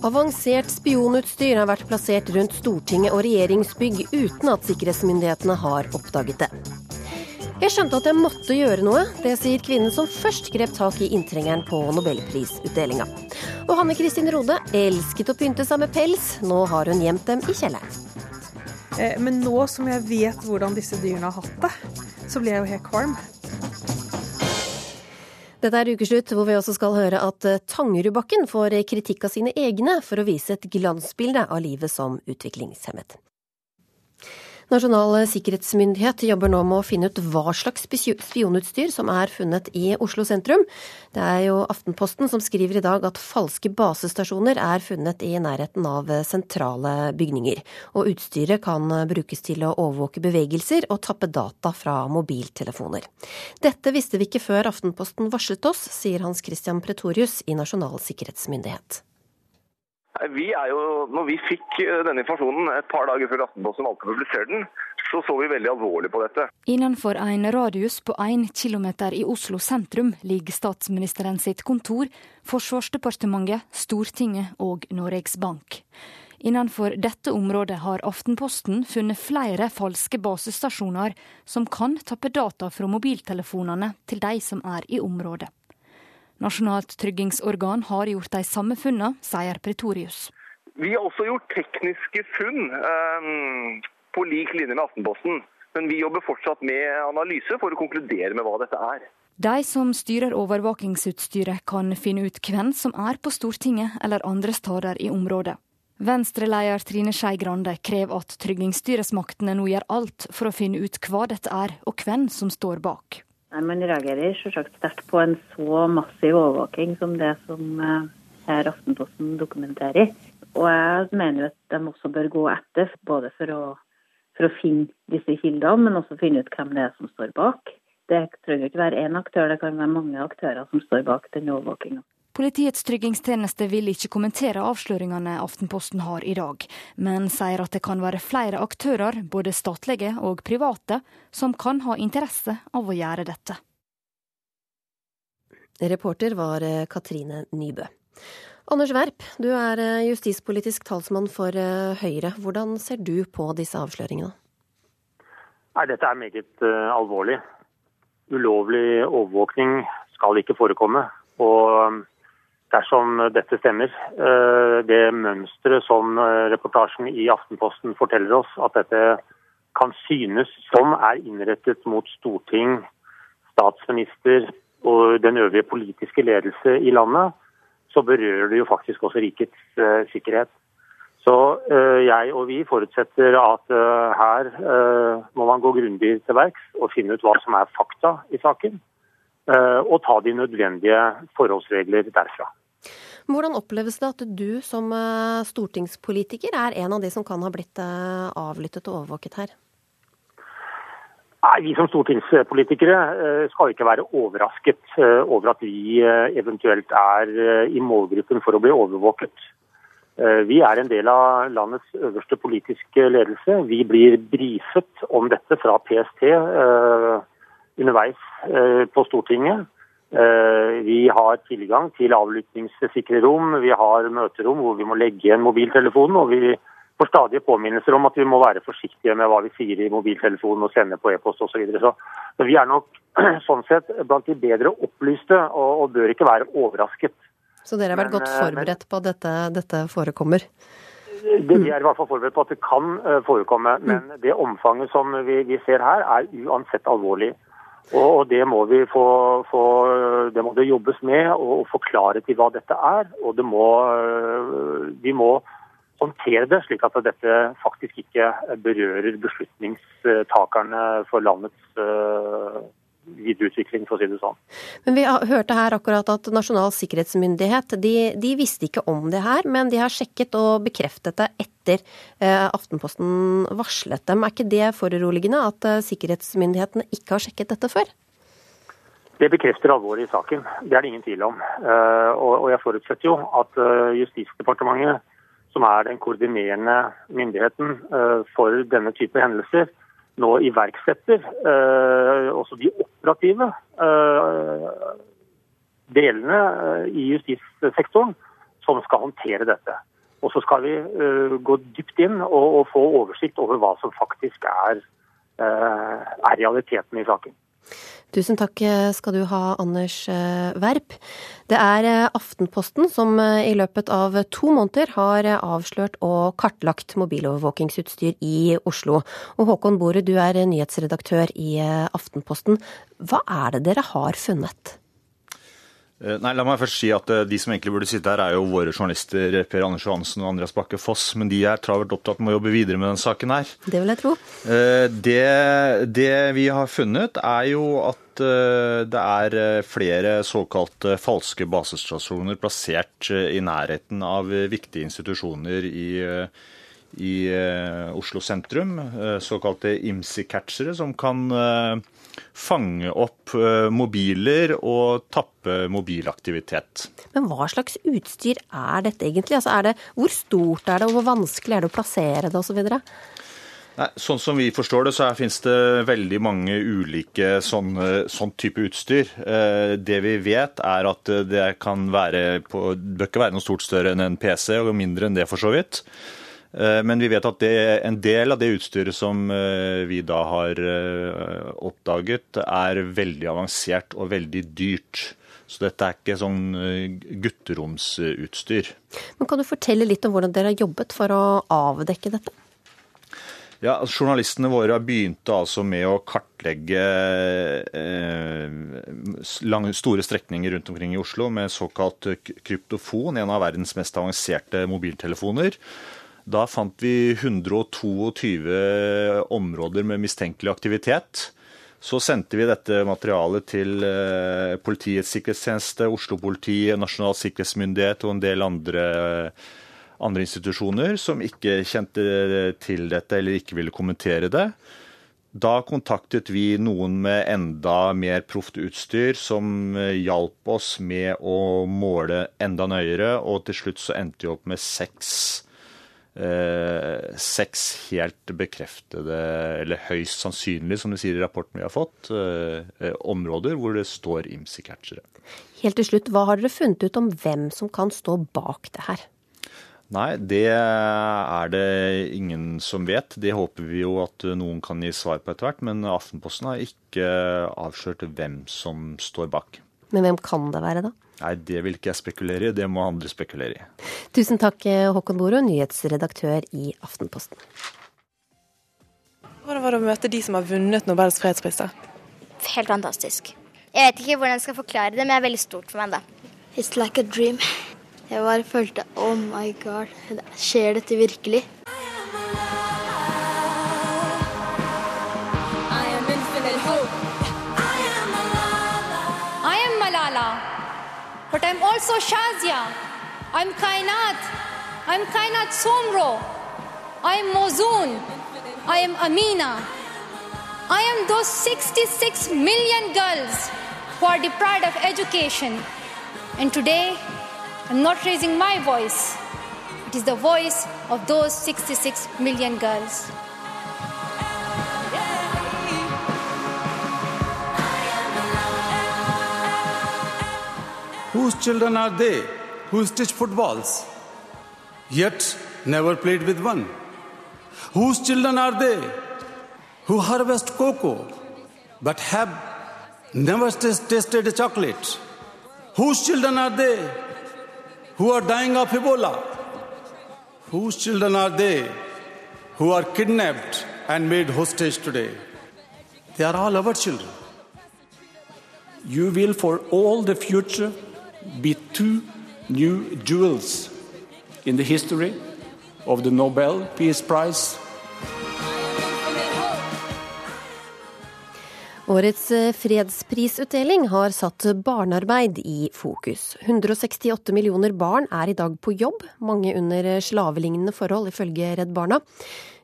Avansert spionutstyr har vært plassert rundt Stortinget og regjeringsbygg uten at sikkerhetsmyndighetene har oppdaget det. Jeg skjønte at jeg måtte gjøre noe. Det sier kvinnen som først grep tak i inntrengeren på nobelprisutdelinga. Og Hanne Kristin Rode elsket å pynte seg med pels. Nå har hun gjemt dem i kjelleren. Eh, men nå som jeg vet hvordan disse dyrene har hatt det, så blir jeg jo helt kvalm. Dette er ukeslutt, hvor vi også skal høre at eh, Tangerudbakken får kritikk av sine egne for å vise et glansbilde av livet som utviklingshemmet. Nasjonal sikkerhetsmyndighet jobber nå med å finne ut hva slags spionutstyr som er funnet i Oslo sentrum. Det er jo Aftenposten som skriver i dag at falske basestasjoner er funnet i nærheten av sentrale bygninger. Og utstyret kan brukes til å overvåke bevegelser og tappe data fra mobiltelefoner. Dette visste vi ikke før Aftenposten varslet oss, sier Hans Christian Pretorius i Nasjonal sikkerhetsmyndighet. Vi er jo, når vi fikk eh, denne informasjonen et par dager før Aftenposten valgte å publisere den, så så vi veldig alvorlig på dette. Innenfor en radius på 1 km i Oslo sentrum ligger statsministeren sitt kontor, Forsvarsdepartementet, Stortinget og Norges Bank. Innenfor dette området har Aftenposten funnet flere falske basestasjoner som kan tappe data fra mobiltelefonene til de som er i området. Nasjonalt tryggingsorgan har gjort de samme funnene, sier Pretorius. Vi har også gjort tekniske funn um, på lik linje med Aftenposten. Men vi jobber fortsatt med analyse for å konkludere med hva dette er. De som styrer overvåkingsutstyret kan finne ut hvem som er på Stortinget eller andre steder i området. Venstre-leder Trine Skei Grande krever at tryggingsstyresmaktene nå gjør alt for å finne ut hva dette er, og hvem som står bak. Nei, Man reagerer selvsagt sterkt på en så massiv overvåking som det som eh, her Aftenposten dokumenterer. Og jeg mener at de også bør gå etter, både for å, for å finne disse kildene, men også finne ut hvem det er som står bak. Det trenger ikke være én aktør, det kan være mange aktører som står bak den overvåkinga. Politiets tryggingstjeneste vil ikke kommentere avsløringene Aftenposten har i dag, men sier at det kan være flere aktører, både statlige og private, som kan ha interesse av å gjøre dette. Reporter var eh, Katrine Nybø. Anders Werp, du er eh, justispolitisk talsmann for eh, Høyre. Hvordan ser du på disse avsløringene? Nei, Dette er meget alvorlig. Ulovlig overvåkning skal ikke forekomme. Og dersom dette stemmer. Eh, det mønsteret som eh, reportasjen i Aftenposten forteller oss, at dette kan synes som er innrettet mot storting, statsminister og den øvrige politiske ledelse i landet, så berører det jo faktisk også rikets uh, sikkerhet. Så jeg og vi forutsetter at her må man gå grundig til verks og finne ut hva som er fakta i saken. Og ta de nødvendige forholdsregler derfra. Hvordan oppleves det at du som eh, stortingspolitiker er en av de som kan ha blitt eh, avlyttet og overvåket her? Nei, Vi som stortingspolitikere eh, skal ikke være overrasket over at vi eventuelt er i målgruppen for å bli overvåket. Vi er en del av landets øverste politiske ledelse. Vi blir brifet om dette fra PST underveis på Stortinget. Eh, vi har tilgang til avlyttingssikre rom, vi har møterom hvor vi må legge igjen mobiltelefonen. og vi får stadige påminnelser om at vi må være forsiktige med hva vi sier i mobiltelefonen og sender på e-post osv. Så, videre. så så vi er nok sånn sett blant de bedre opplyste og, og bør ikke være overrasket. Så dere har vært godt eh, forberedt på at dette, dette forekommer? Det, vi er i hvert fall forberedt på at det kan eh, forekomme, men mm. det omfanget som vi, vi ser her er uansett alvorlig. Og det må, få, få, det må det jobbes med å forklare til hva dette er. Og det må, vi må håndtere det slik at dette faktisk ikke berører beslutningstakerne for landets videreutvikling, for å si det sånn. Men Vi hørte her akkurat at Nasjonal sikkerhetsmyndighet de, de, visste ikke om det her, men de har sjekket og bekreftet det etter eh, Aftenposten varslet dem. Er ikke det foruroligende at eh, sikkerhetsmyndighetene ikke har sjekket dette før? Det bekrefter alvoret i saken, det er det ingen tvil om. Eh, og, og jeg forutsetter jo at uh, Justisdepartementet, som er den koordinerende myndigheten uh, for denne type hendelser, nå iverksetter eh, også de operative eh, delene eh, i justissektoren som skal håndtere dette. Og så skal vi gå dypt inn og, få oversikt over hva som faktisk er, er realiteten i saken. Tusen takk skal du ha, Anders Werp. Det er Aftenposten som i løpet av to måneder har avslørt og kartlagt mobilovervåkingsutstyr i Oslo. Og Håkon Borud, du er nyhetsredaktør i Aftenposten. Hva er det dere har funnet? Eh, nei, La meg først si at eh, De som egentlig burde sitte her, er jo våre journalister Per Anders Johansen og Andreas Bakke Foss. Men de er travelt opptatt med å jobbe videre med denne saken her. Det vil jeg tro. Eh, det, det vi har funnet, er jo at det er flere såkalte falske basestasjoner plassert i nærheten av viktige institusjoner i, i Oslo sentrum. Såkalte IMSI-catchere, som kan fange opp eh, mobiler og tappe mobilaktivitet. Men hva slags utstyr er dette egentlig? Altså er det, hvor stort er det, og hvor vanskelig er det å plassere det osv.? Nei, sånn som vi forstår det, så finnes det veldig mange ulike sånn, sånn type utstyr. Eh, det vi vet, er at det kan være på, bør ikke være noe stort større enn en PC, og mindre enn det for så vidt. Eh, men vi vet at det, en del av det utstyret som eh, vi da har eh, oppdaget, er veldig avansert og veldig dyrt. Så dette er ikke sånn gutteromsutstyr. Men Kan du fortelle litt om hvordan dere har jobbet for å avdekke dette? Ja, altså, Journalistene våre begynte altså med å kartlegge eh, store strekninger rundt omkring i Oslo med såkalt kryptofon, en av verdens mest avanserte mobiltelefoner. Da fant vi 122 områder med mistenkelig aktivitet. Så sendte vi dette materialet til eh, Politiets sikkerhetstjeneste, Oslo-politiet, Nasjonal sikkerhetsmyndighet og en del andre, andre institusjoner som ikke kjente til dette eller ikke ville kommentere det. Da kontaktet vi noen med enda mer proft utstyr som hjalp oss med å måle enda nøyere, og til slutt så endte vi opp med seks eh, seks helt bekreftede, eller høyst sannsynlig, som de sier i rapporten vi har fått, eh, eh områder hvor det står IMSI-catchere. Helt til slutt, hva har dere funnet ut om hvem som kan stå bak det her? Nei, det er det ingen som vet. Det håper vi jo at noen kan gi svar på etter hvert. Men Aftenposten har ikke avslørt hvem som står bak. Men hvem kan det være, da? Nei, det vil ikke jeg spekulere i, det må andre spekulere i. Tusen takk, Håkon Boro, nyhetsredaktør i Aftenposten. Hvordan var det å møte de som har vunnet Nobels fredspris? Helt fantastisk. Jeg vet ikke hvordan jeg skal forklare det, men det er veldig stort for meg, da. It's like a dream. Jeg bare følte oh my god, skjer dette virkelig? But I'm also Shazia. I'm Kainat. I'm Kainat Somro. I'm Mozoon. I am Amina. I am those 66 million girls who are deprived of education. And today, I'm not raising my voice. It is the voice of those 66 million girls. Whose children are they who stitch footballs, yet never played with one? Whose children are they who harvest cocoa, but have never tasted a chocolate? Whose children are they who are dying of Ebola? Whose children are they who are kidnapped and made hostage today? They are all our children. You will, for all the future, be two new jewels in the history of the Nobel Peace Prize. Årets eh, fredsprisutdeling har satt barnearbeid i fokus. 168 millioner barn er i dag på jobb, mange under slavelignende forhold, ifølge Redd Barna.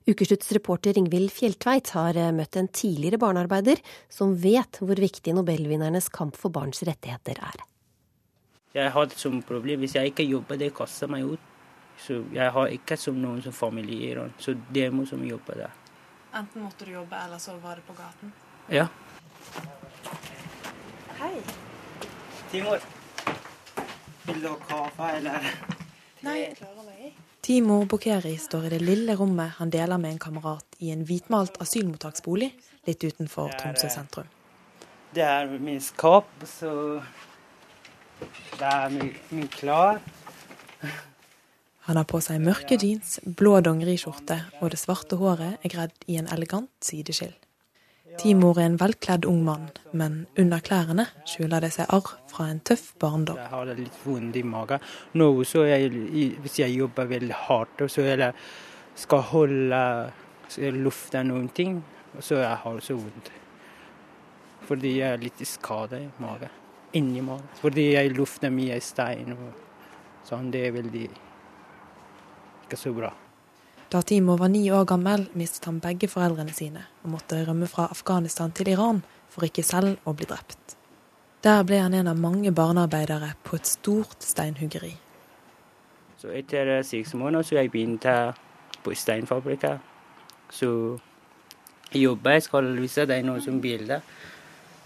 Ukeslutts reporter Ingvild Fjelltveit har eh, møtt en tidligere barnearbeider som vet hvor viktig nobelvinnernes kamp for barns rettigheter er. Jeg har det som problem. Hvis jeg ikke jobber, det kaster meg ut. Så jeg har ikke som noen som familie Så det må som jobbe der. Enten måtte du jobbe, eller så var det på gaten? Ja. Hei. Timor. Vil du ha kaffe, eller? Nei, jeg klarer meg. Timor Bokheri står i det lille rommet han deler med en kamerat i en hvitmalt asylmottaksbolig litt utenfor Tromsø sentrum. Det er min skap, så det er min, min klær. Han har på seg mørke jeans, blå dongeriskjorte, og det svarte håret er gredd i en elegant sideskill. Timor er en velkledd ung mann, men under klærne skjuler det seg arr fra en tøff barndom. Jeg har det litt vondt i magen. Nå så jeg, hvis jeg jobber veldig hardt, så jeg skal holde lufta noen ting, så jeg har så vondt. Fordi jeg er litt skadet i magen. Inni meg. Fordi jeg lufter mye stein og sånn. Det er veldig ikke så bra. Da Timo var ni år gammel, mistet han begge foreldrene sine og måtte rømme fra Afghanistan til Iran for ikke selv å bli drept. Der ble han en av mange barnearbeidere på et stort steinhuggeri. Så etter seks måneder så jeg begynte på steinfabrikken. Så jeg jobber, jeg skal vise deg noen som bilde.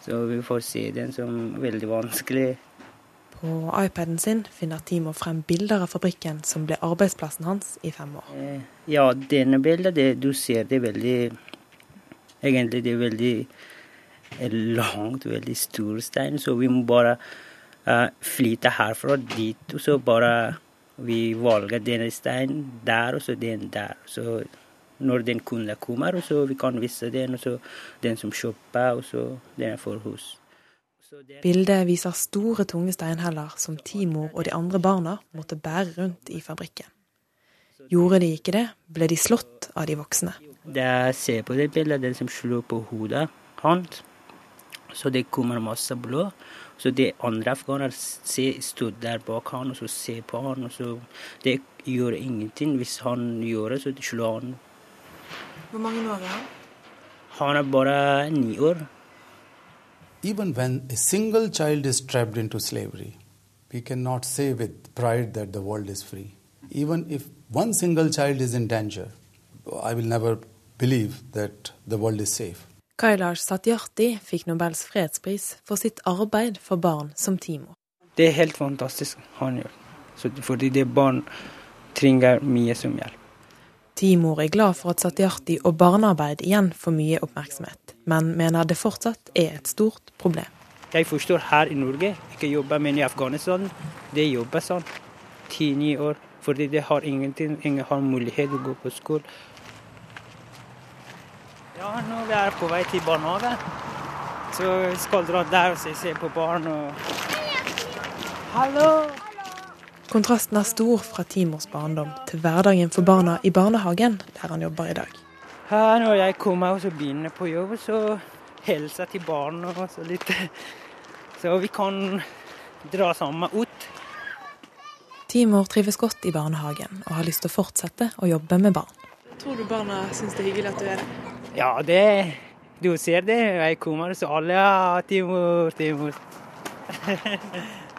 Så vi får se den som veldig vanskelig. På iPaden sin finner Timo frem bilder av fabrikken som ble arbeidsplassen hans i fem år. Ja, denne bildet, det, du ser det veldig Egentlig det er veldig langt, veldig stor stein, så vi må bare uh, flytte herfra dit, og så bare vi valger denne steinen der, og så den der. Så når den kunden kommer, og så vi kan vise den, og så den som kjøper, og så den for hus. Bildet viser store, tunge steinheller som Timor og de andre barna måtte bære rundt i fabrikken. Gjorde de ikke det, ble de slått av de voksne. Jeg ser på det bildet, den som slår på hodet hans, så det kommer masse blod. Så de andre afghanerne står der bak han og så ser på han, og så Det gjør ingenting. Hvis han gjør det, så de slår han. Hvor mange år er han? Han er bare ni år. Even when a single child is trapped into slavery, we cannot say with pride that the world is free. Even if one single child is in danger, I will never believe that the world is safe. Kailash Satyarthi fikk Nobels fredspris for sitt arbeid for barn som Timo. Det er helt fantastisk han gjør, fordi det barn trenger mye som hjelp. Timor er glad for at Satyarti og barnearbeid igjen får mye oppmerksomhet, men mener det fortsatt er et stort problem. Jeg forstår her i Norge, ikke jobber, men i Afghanistan det jobber sånn. Ti-ni år. Fordi det har ingenting, ingen har mulighet til å gå på skole. Ja, nå er vi på vei til barnehage. Så skal dra der og se på barn og Hallo! Kontrasten er stor fra Timors barndom til hverdagen for barna i barnehagen, der han jobber i dag. Her når jeg kommer og begynner på jobb, så hilser jeg til barna så litt. Så vi kan dra sammen ut. Timor trives godt i barnehagen og har lyst til å fortsette å jobbe med barn. Tror du barna syns det er hyggelig at du er der? Ja, det Du ser det. Jeg kommer, så alle ja, Timor, Timor.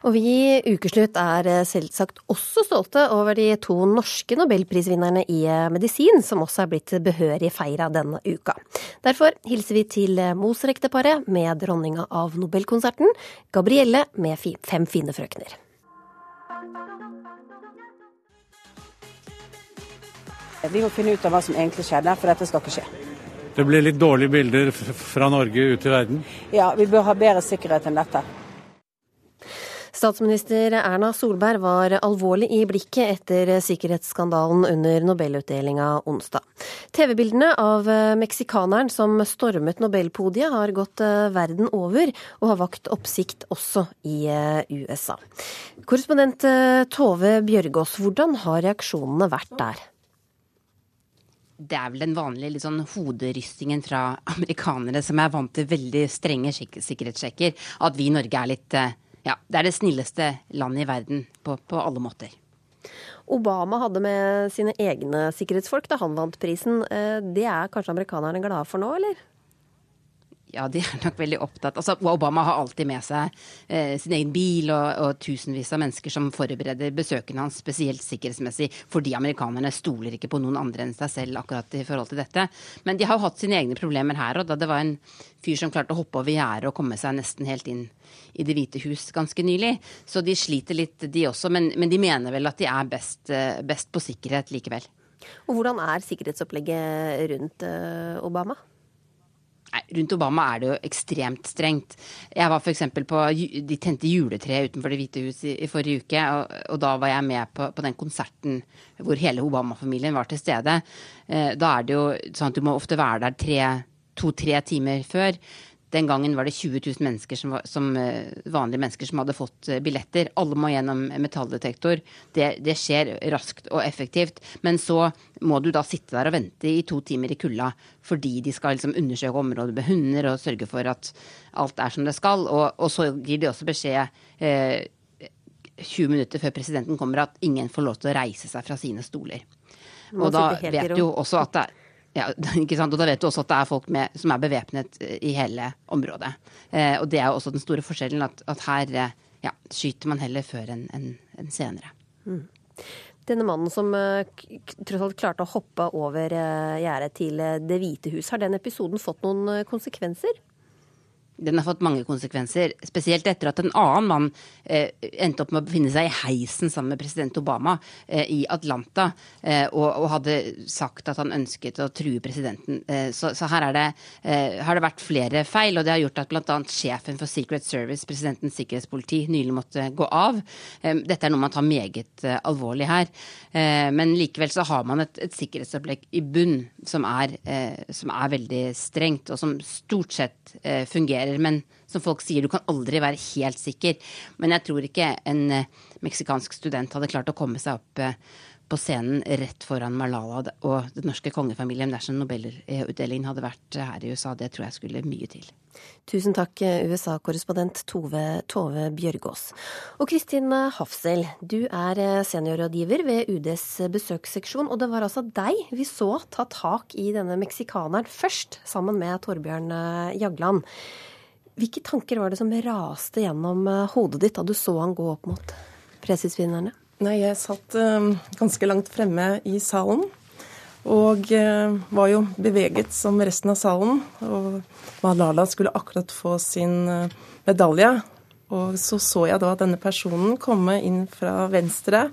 Og vi i Ukeslutt er eh, selvsagt også stolte over de to norske nobelprisvinnerne i eh, medisin, som også er blitt behørig feira denne uka. Derfor hilser vi til mosrekteparet Moser-ekteparet med dronninga av Nobelkonserten, Gabrielle med Fem fine frøkner. Vi må finne ut av hva som egentlig skjedde, for dette skal ikke skje. Det blir litt dårlige bilder fra Norge ut i verden? Ja, vi bør ha bedre sikkerhet enn dette. Statsminister Erna Solberg var alvorlig i blikket etter sikkerhetsskandalen under Nobelutdelinga onsdag. TV-bildene av meksikaneren som stormet Nobelpodiet har gått verden over, og har vakt oppsikt også i USA. Korrespondent Tove Bjørgaas, hvordan har reaksjonene vært der? det er vel den vanlige sånn hoderystingen fra amerikanere som er vant til veldig strenge sikkerhetssjekker. At vi i Norge er litt Ja, det er det snilleste landet i verden på, på alle måter. Obama hadde med sine egne sikkerhetsfolk da han vant prisen. Det er kanskje amerikanerne glade for nå, eller? Ja, de er nok veldig opptatt Altså, Obama har alltid med seg eh, sin egen bil og, og, tusenvis av mennesker som forbereder besøkene hans, spesielt sikkerhetsmessig, fordi amerikanerne stoler ikke på noen andre enn seg selv akkurat i forhold til dette. Men de har jo hatt sine egne problemer her, og da det var en fyr som klarte å hoppe over gjerdet og komme seg nesten helt inn i Det hvite hus ganske nylig. Så de sliter litt, de også, men, men de mener vel at de er best, eh, best på sikkerhet likevel. Og hvordan er sikkerhetsopplegget rundt eh, Obama? Nei, rundt Obama er det jo ekstremt strengt. Jeg var f.eks. på De tente juletreet utenfor Det hvite hus i, i forrige uke. Og, og, da var jeg med på, på den konserten hvor hele Obama-familien var til stede. Eh, da er det jo sånn at du må ofte være der to-tre timer før. Den gangen var det 20 000 mennesker som, var, som eh, vanlige mennesker som hadde fått eh, billetter. Alle må gjennom metalldetektor. Det, det, skjer raskt og effektivt. Men så må du da sitte der og vente i to timer i kulda fordi de skal liksom undersøke området med hunder og sørge for at alt er som det skal. Og, og så gir de også beskjed eh, 20 minutter før presidenten kommer at ingen får lov til å reise seg fra sine stoler. Og da vet du jo også at det er ja, ikke sant? Og da vet du også at det er folk med, som er bevæpnet eh, i hele området. Eh, og det er jo også den store forskjellen, at, at her eh, ja, skyter man heller før enn en, en senere. Mm. Denne mannen som uh, tross alt klarte å hoppe over gjerdet til Det hvite hus, har den episoden fått noen konsekvenser? Den har fått mange konsekvenser. Spesielt etter at en annen mann eh, endte opp med å befinne seg i heisen sammen med president Obama eh, i Atlanta eh, og, og, hadde sagt at han ønsket å true presidenten. Eh, så, så, her det, eh, har det vært flere feil, og det har gjort at bl.a. sjefen for Secret Service, presidentens sikkerhetspoliti, nylig måtte gå av. Eh, dette er noe man tar meget alvorlig her. men likevel så har man et, et sikkerhetsopplegg i bunn som er, som er veldig strengt, og som stort sett fungerer fungerer. Men som folk sier, du kan aldri være helt sikker. Men jeg tror ikke en eh, meksikansk student hadde klart å komme seg opp eh, på scenen rett foran Malala og den norske kongefamilien dersom Nobelutdelingen hadde vært her i USA. Det tror jeg skulle mye til. Tusen takk, eh, USA-korrespondent Tove, Tove Bjørgaas. Og Kristin Hafsel, du er seniorrådgiver ved UDs besøksseksjon. Og det var altså deg vi så ta tak i denne meksikaneren først, sammen med Torbjørn Jagland. Hvilke tanker var det som raste gjennom eh, hodet ditt da du så han gå opp mot presisvinnerne? Nei, jeg satt uh, ganske langt fremme i salen. Og uh, var jo beveget som resten av salen. Og Malala skulle akkurat få sin medalje. Og så så jeg da denne personen komme inn fra venstre,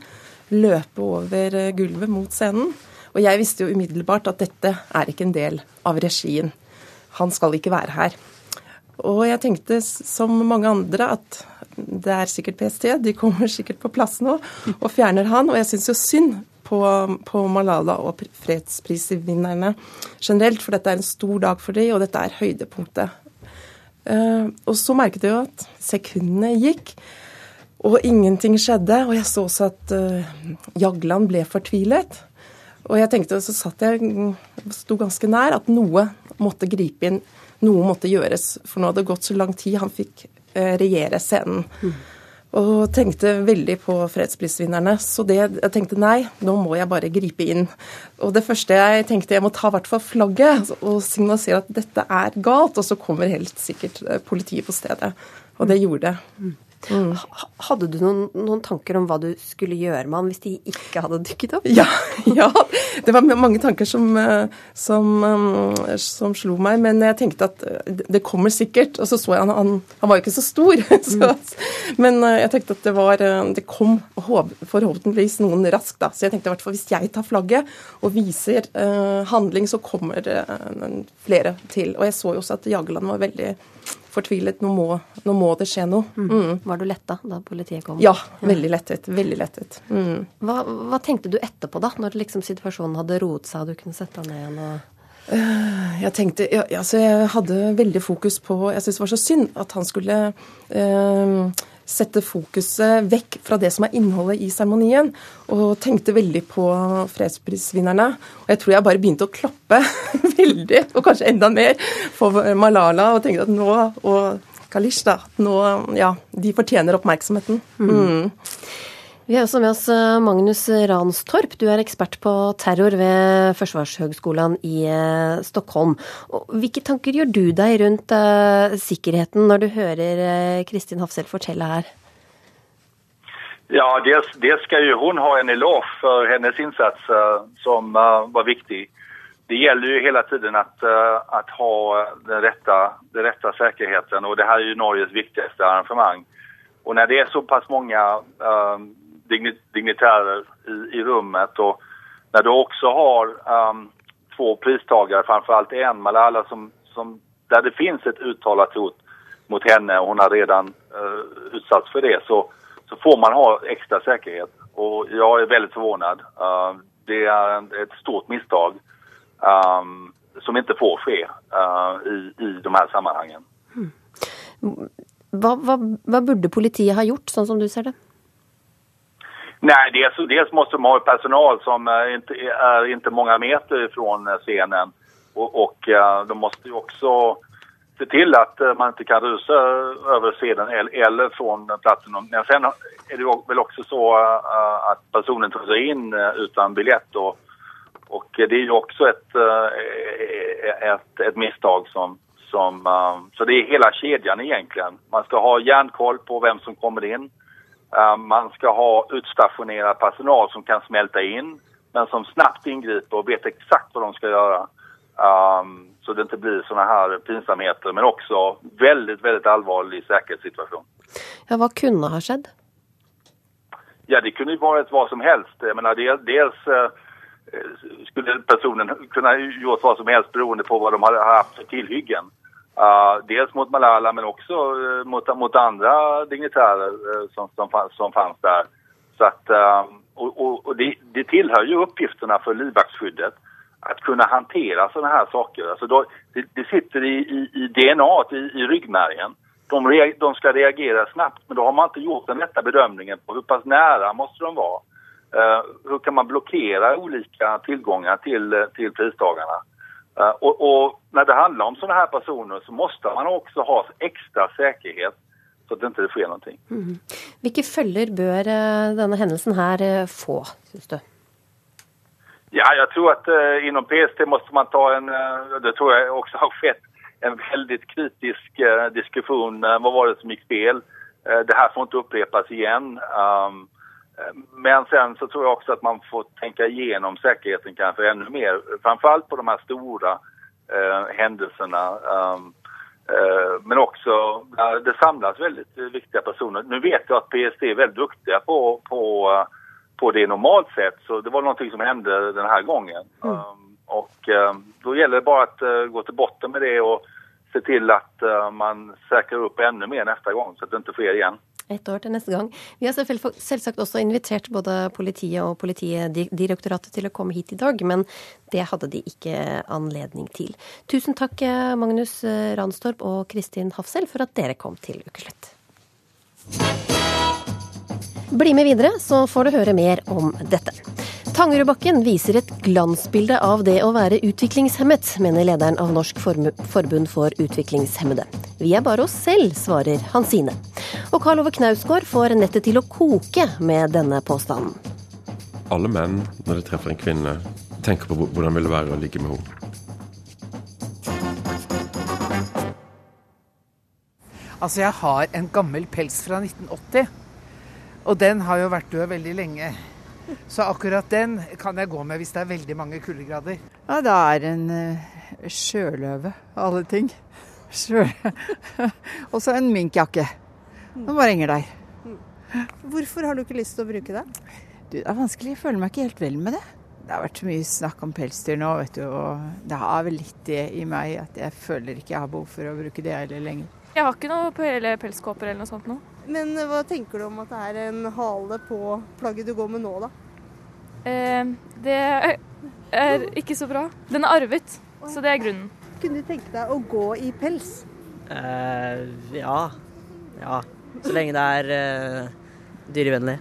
løpe over gulvet mot scenen. Og jeg visste jo umiddelbart at dette er ikke en del av regien. Han skal ikke være her. Og jeg tenkte som mange andre at det er sikkert PST, de kommer sikkert på plass nå og fjerner han. Og jeg syns jo synd på, på, Malala og fredsprisvinnerne generelt, for dette er en stor dag for dem, og dette er høydepunktet. Uh, og så merket jeg jo at sekundene gikk, og ingenting skjedde. Og jeg så også at uh, Jagland ble fortvilet. Og jeg tenkte, så satt jeg, sto ganske nær, at noe måtte gripe inn noe måtte gjøres. For nå hadde det gått så lang tid han fikk eh, regjere scenen. Mm. Og tenkte veldig på fredsprisvinnerne. Så det, jeg tenkte nei, nå må jeg bare gripe inn. Og det første jeg tenkte, jeg må ta i hvert fall flagget og signalisere at dette er galt. Og så kommer helt sikkert eh, politiet på stedet. Og det gjorde det. Mm. Hadde du noen, noen, tanker om hva du skulle gjøre med han hvis de ikke hadde dykket opp? Ja, ja det var mange tanker som, eh, som, eh, som, slo meg. Men jeg tenkte at eh, det kommer sikkert. Og så så jeg han, han, han var jo ikke så stor. Så, mm. men jeg tenkte at det var Det kom forhåpentligvis noen raskt, da. Så jeg tenkte i hvert fall hvis jeg tar flagget og viser uh, handling, så kommer uh, flere til. Og jeg så jo også at Jageland var veldig fortvilet. Nå må, nå må det skje noe. Mm. Mm. Var du letta da politiet kom? Ja, veldig lettet. Veldig lettet. Mm. Hva, hva, tenkte du etterpå, da? Når liksom situasjonen hadde roet seg og du kunne sette deg ned igjen? og... Uh, jeg tenkte, ja, altså jeg hadde veldig fokus på Jeg syntes det var så synd at han skulle uh, sette fokuset vekk fra det som er innholdet i seremonien, og tenkte veldig på fredsprisvinnerne. Og jeg tror jeg bare begynte å klappe veldig, og kanskje enda mer, for Malala, og tenkte at nå, og Kalish, da, nå, ja, de fortjener oppmerksomheten. Mm. Vi har også med oss eh, Magnus Ranstorp. Du er ekspert på terror ved Forsvarshøgskolen i eh, Stockholm. hvilke tanker gjør du deg rundt uh, sikkerheten når du hører Kristin Hafsel fortelle her? Ja, det, det skal jo hun ha en eloge for hennes innsats som var viktig. Det gjelder jo hele tiden å ha den rette, den rette sikkerheten, og det her er jo Norges viktigste arrangement. Og når det er såpass mange dignitärer i, i, rummet och när du också har um, två pristagare, framförallt en Malala som, som, där det finns ett uttalat hot mot henne och hon har redan uh, utsatts för det så, så får man ha extra säkerhet. Och jag är väldigt förvånad. Uh, det är ett stort misstag um, som inte får ske uh, i, i de här sammanhangen. Mm. Vad, vad, hva burde politiet ha gjort, sånn som du ser det? Nej, dels, dels måste man ha personal som eh, inte, är inte många meter från eh, scenen. Och, och eh, de måste ju också se till att man inte kan rusa över scenen eller från platsen. Men sen är det väl också så att personen tar sig in utan biljett. Och, och det är ju också ett, ett, ett misstag som, som... Så det är hela kedjan egentligen. Man ska ha järnkoll på vem som kommer in. Eh, man ska ha utstationerad personal som kan smälta in men som snabbt ingriper och vet exakt vad de ska göra. Um, så det inte blir sånne här pinsamheter men också väldigt, väldigt allvarlig säkerhetssituation. Ja, vad kunde ha skett? Ja, det kunde ju varit vad som helst. Jag menar, dels, uh, skulle personen kunna gjort vad som helst beroende på vad de hade haft för tillhyggen. Uh, dels mot Malala men også uh, mot, mot andre dignitærer uh, som, som, som fanns der. Så att, og, og och det, det, tilhører jo oppgiftene for livvaktskyddet att kunna hantera sådana här saker. Alltså det, det sitter i, i, i DNA, i, i ryggmärgen. De, rea, de ska reagera snabbt men då har man inte gjort den rätta bedömningen på hur pass nära måste de vara. hur kan man blockera olika tillgångar till, till pristagarna? Eh, och, och, när det handlar om sådana här personer så måste man också ha extra säkerhet så att det inte sker någonting. Mm. Hvilke følger bør eh, denne hendelsen her eh, få, syns du? Ja, jag tror att eh, inom PST måste man ta en, eh, det tror jag också har skett, en väldigt kritisk eh, diskussion. vad var det som gick fel? det här får inte upprepas igen. Um, men sen så tror jag också att man får tänka igenom säkerheten kanske ännu mer. Framförallt på de här stora eh, händelserna. Um, eh, men också där det samlas väldigt viktiga personer. Nu vet jag att PST är väldigt duktiga på, på, på det normalt sett. Så det var någonting som hände den här gången. Mm. Um, och um, då gäller det bara att uh, gå till botten med det och se till att uh, man säkrar upp ännu mer nästa gång så att det inte sker igen. Ett år til neste gang. Vi har selvsagt også invitert både politiet og Politidirektoratet til å komme hit i dag, men det hadde de ikke anledning til. Tusen takk, Magnus Ranstorp og Kristin Hafsel, for at dere kom til Ukeslutt. Bli med videre, så får du høre mer om dette. Tangerudbakken viser et glansbilde av det å være utviklingshemmet, mener lederen av Norsk forbund for utviklingshemmede. Vi er bare oss selv, svarer Hansine. Og Karl Ove Knausgård får nettet til å koke med denne påstanden. Alle menn, når de treffer en kvinne, tenker på hvordan det vil være å ligge med henne. Altså, jeg har en gammel pels fra 1980. Og den har jo vært død veldig lenge. Så akkurat den kan jeg gå med hvis det er veldig mange kuldegrader. Ja, det er en uh, sjøløve av alle ting. Og så en minkjakke. Den bare henger der. Hvorfor har du ikke lyst til å bruke det? Du, det er vanskelig. Jeg føler meg ikke helt vel med det. Det har vært mye snakk om pelsdyr nå, vet du. Og det har vel litt det i meg at jeg føler ikke jeg har behov for å bruke det heller lenger. Jeg har ikke noe pelskåper eller noe sånt nå. Men eh, hva tenker du om at det er en hale på plagget du går med nå, da? Eh, det er ikke så bra. Den er arvet, så det er grunnen. Kunne du tenke deg å gå i pels? Eh, ja. Ja. Så lenge det er eh, dyrevennlig.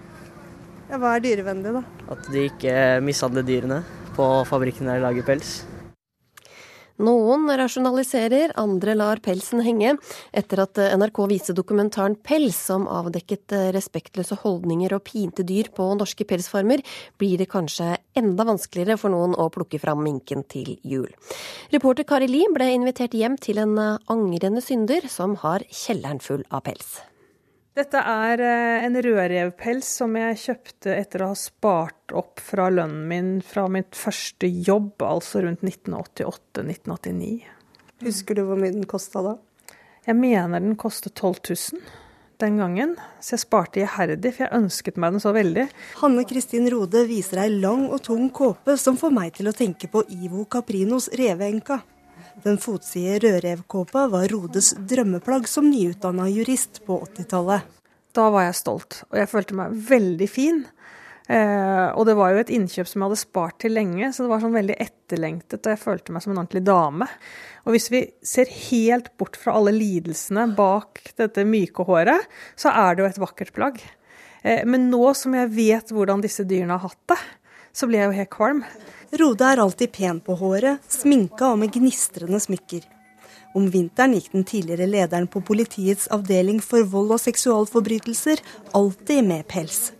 Ja, Hva er dyrevennlig, da? At de ikke mishandler dyrene på fabrikken der de lager pels. Noen rasjonaliserer, andre lar pelsen henge. Etter at NRK viste dokumentaren Pels, som avdekket respektløse holdninger og pinte dyr på norske pelsfarmer, blir det kanskje enda vanskeligere for noen å plukke fram minken til jul. Reporter Kari Li ble invitert hjem til en angrende synder som har kjelleren full av pels. Dette er eh, en rødrevpels som jeg kjøpte etter å ha spart opp fra lønnen min fra mitt første jobb, altså rundt 1988-1989. Husker du hvor mye den kosta da? Jeg mener den kostet 12 000 den gangen, så jeg sparte iherdig, for jeg ønsket meg den så veldig. Hanne Kristin Rode viser ei lang og tung kåpe som får meg til å tenke på Ivo Caprinos reveenka. Den fotside rødrevkåpa var Rodes drømmeplagg som nyutdanna jurist på 80-tallet. Da var jeg stolt, og jeg følte meg veldig fin. Eh, og det var jo et innkjøp som jeg hadde spart til lenge, så det var sånn veldig etterlengtet, og jeg følte meg som en ordentlig dame. Og hvis vi ser helt bort fra alle lidelsene bak dette myke håret, så er det jo et vakkert plagg. Eh, men nå som jeg vet hvordan disse dyrene har hatt det, så blir jeg jo helt kvalm. Rode er alltid pen på håret, sminka og med gnistrende smykker. Om vinteren gikk den tidligere lederen på politiets avdeling for vold og seksualforbrytelser alltid med pels.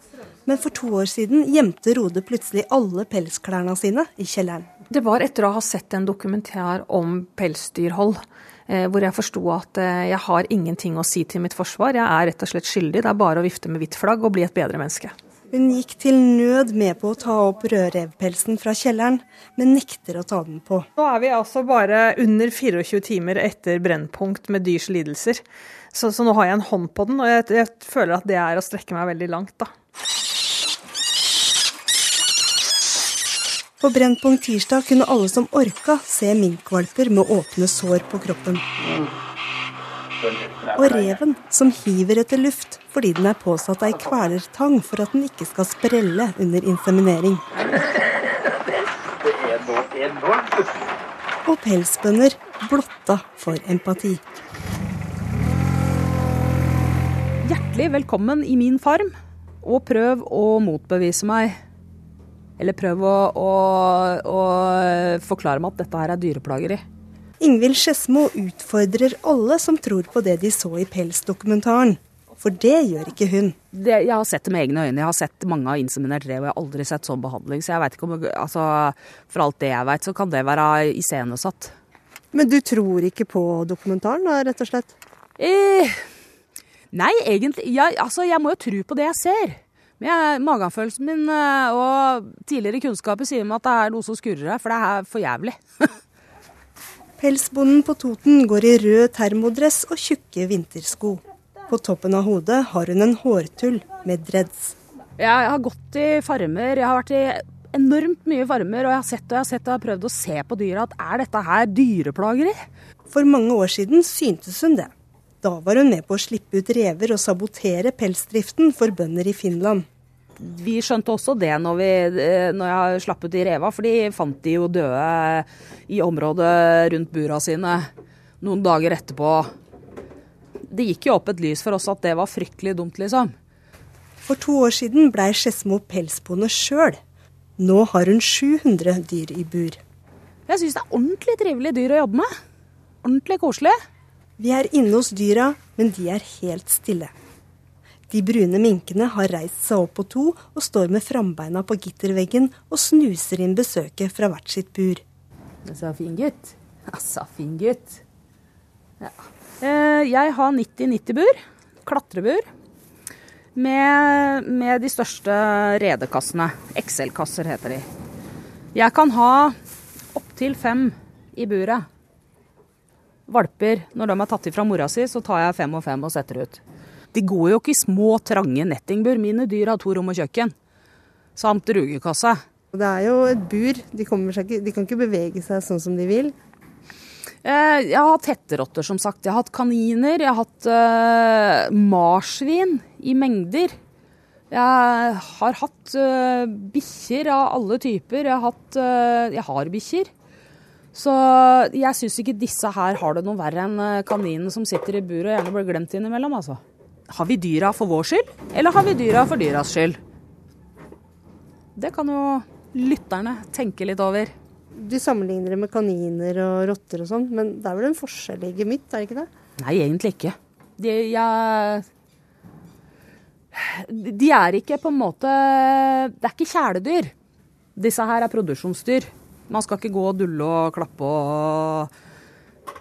Men for to år siden gjemte Rode plutselig alle pelsklærne sine i kjelleren. Det var etter å ha sett en dokumentar om pelsdyrhold. Eh, hvor jeg forsto at eh, jeg har ingenting å si til mitt forsvar. Jeg er rett og slett skyldig. Det er bare å vifte med hvitt flagg og bli et bedre menneske. Hun gikk til nød med på å ta opp rødrevpelsen fra kjelleren, men nekter å ta den på. Nå er vi altså bare under 24 timer etter brennpunkt med dyrs lidelser. Så, så nå har jeg en hånd på den, og jeg, jeg, føler at det er å strekke meg veldig langt, da. På Brennpunkt tirsdag kunne alle som orka se minkvalper med åpne sår på kroppen. Og reven som hiver etter luft fordi den er påsatt ei kvelertang for at den ikke skal sprelle under inseminering. Og pelsbønder blotta for empati. Hjertelig velkommen i min farm, og prøv å motbevise meg. Eller prøv å, å, å forklare meg at dette her er dyreplageri. Ingvild Skedsmo utfordrer alle som tror på det de så i pelsdokumentaren. For det gjør ikke hun. Det, jeg har sett det med egne øyne. Jeg har sett mange av inseminert rev, og jeg har aldri sett sånn behandling. Så jeg vet ikke om altså, For alt det jeg vet, så kan det være iscenesatt. Men du tror ikke på dokumentaren, da, rett og slett? Eh, nei, egentlig. Jeg, altså, jeg må jo tro på det jeg ser. Men Magefølelsen min eh, og tidligere kunnskaper sier meg at det er noe som skurrer her, for det er for jævlig. Pelsbonden på Toten går i rød termodress og tjukke vintersko. På toppen av hodet har hun en hårtull med dreads. Jeg har gått i farmer. Jeg har vært i enormt mye farmer, og jeg har sett og jeg har sett og jeg har prøvd å se på dyra at er dette her dyreplageri? For mange år siden syntes hun det. Da var hun med på å slippe ut rever og sabotere pelsdriften for bønder i Finland vi skjønte også det når, vi, eh, når jeg slapp ut de reva, for de fant de jo døde i området rundt bura sine noen dager etterpå. Det gikk jo opp et lys for oss at det var fryktelig dumt, liksom. For to år siden blei Skedsmo pelsbonde sjøl. Nå har hun 700 dyr i bur. Jeg syns det er ordentlig trivelige dyr å jobbe med. Ordentlig koselig. Vi er inne hos dyra, men de er helt stille. De brune minkene har reist seg opp på to og står med frambeina på gitterveggen og snuser inn besøket fra hvert sitt bur. Altså, fin gutt. Altså, fin gutt. Ja. Eh, jeg har 90-90-bur. Klatrebur. Med, med, de største redekassene. XL-kasser heter de. Jeg kan ha opptil fem i buret. Valper. Når de er tatt ifra mora si, så tar jeg fem og fem og setter ut. De går jo ikke i små, trange nettingbur. Mine dyr har to rom og kjøkken. Samt rugekasse. Det er jo et bur. De, ikke, de, kan ikke bevege seg sånn som de vil. Eh, jeg har hatt hetterotter, som sagt. Jeg har hatt kaniner. Jeg har hatt uh, marsvin i mengder. Jeg har hatt uh, bikkjer av alle typer. Jeg har, hatt, uh, jeg har bikkjer. Så jeg syns ikke disse her har det noe verre enn kaninen som sitter i buret og gjerne blir glemt innimellom, altså. Har vi dyra for vår skyld, eller har vi dyra for dyras skyld? Det kan jo lytterne tenke litt over. Du sammenligner det med kaniner og rotter og sånn, men det er vel en forskjell i gemytt, er det ikke det? Nei, egentlig ikke. De, ja, de er ikke på en måte Det er ikke kjæledyr. Disse her er produksjonsdyr. Man skal ikke gå og dulle og klappe og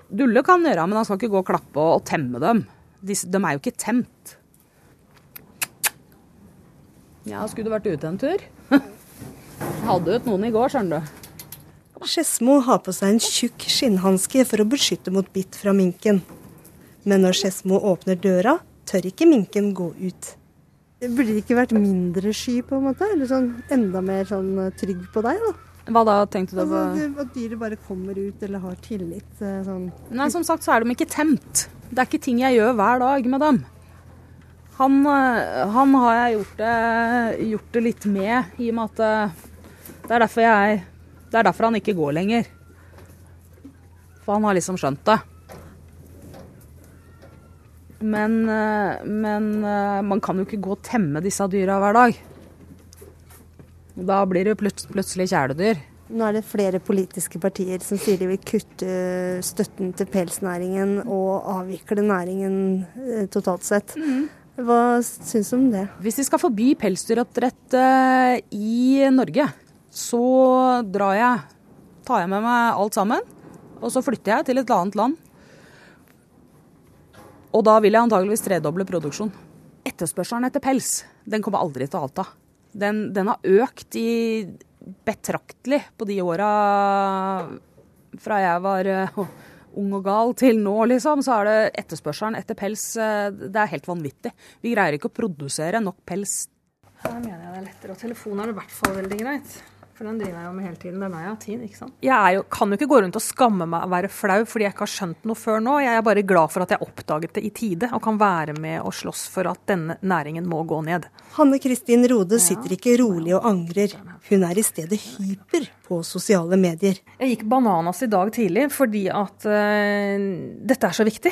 Dulle kan gjøre, men man skal ikke gå og klappe og temme dem. De, de er jo ikke temt. Ja, skulle du vært ute en tur? Hadde ut noen i går, skjønner du. Skedsmo har på seg en tjukk skinnhanske for å beskytte mot bitt fra minken. Men når Skedsmo åpner døra, tør ikke minken gå ut. Det Burde det ikke vært mindre sky, på en måte? Eller sånn enda mer sånn trygg på deg, da? Hva da, tenkte du? Altså, at dyret bare kommer ut eller har tillit. Sånn. Nei, som sagt så er de ikke temt. Det er ikke ting jeg gjør hver dag med dem. Han, han har jeg gjort det, gjort det, litt med, i og med at det er jeg Det er derfor han ikke går lenger. For han har liksom skjønt det. Men, men man kan jo ikke gå og temme disse dyra hver dag. Da blir det plutselig kjæledyr. Nå er det flere politiske partier som sier de vil kutte støtten til pelsnæringen og avvikle næringen totalt sett. Mm. Hva syns du om det? Hvis vi skal forby pelsdyroppdrett i Norge, så drar jeg, tar jeg med meg alt sammen, og så flytter jeg til et annet land. Og da vil jeg antageligvis tredoble produksjon. Etterspørselen etter pels den kommer aldri til å avta. Den, den, har økt i betraktelig på de åra fra jeg var uh, ung og gal til nå, liksom. Så er det etterspørselen etter pels uh, Det er helt vanvittig. Vi greier ikke å produsere nok pels. Her mener jeg det er lettere. Og telefonen er i hvert fall veldig greit. For den driver jeg jo med hele tiden. Den er jeg av tid, ikke sant. Jeg jo, kan jo ikke gå rundt og skamme meg og være flau fordi jeg ikke har skjønt noe før nå. Jeg er bare glad for at jeg oppdaget det i tide og kan være med og slåss for at denne næringen må gå ned. Hanne Kristin Rode sitter ikke rolig og angrer. Hun er i stedet hyper på sosiale medier. Jeg gikk bananas i dag tidlig fordi at uh, dette er så viktig.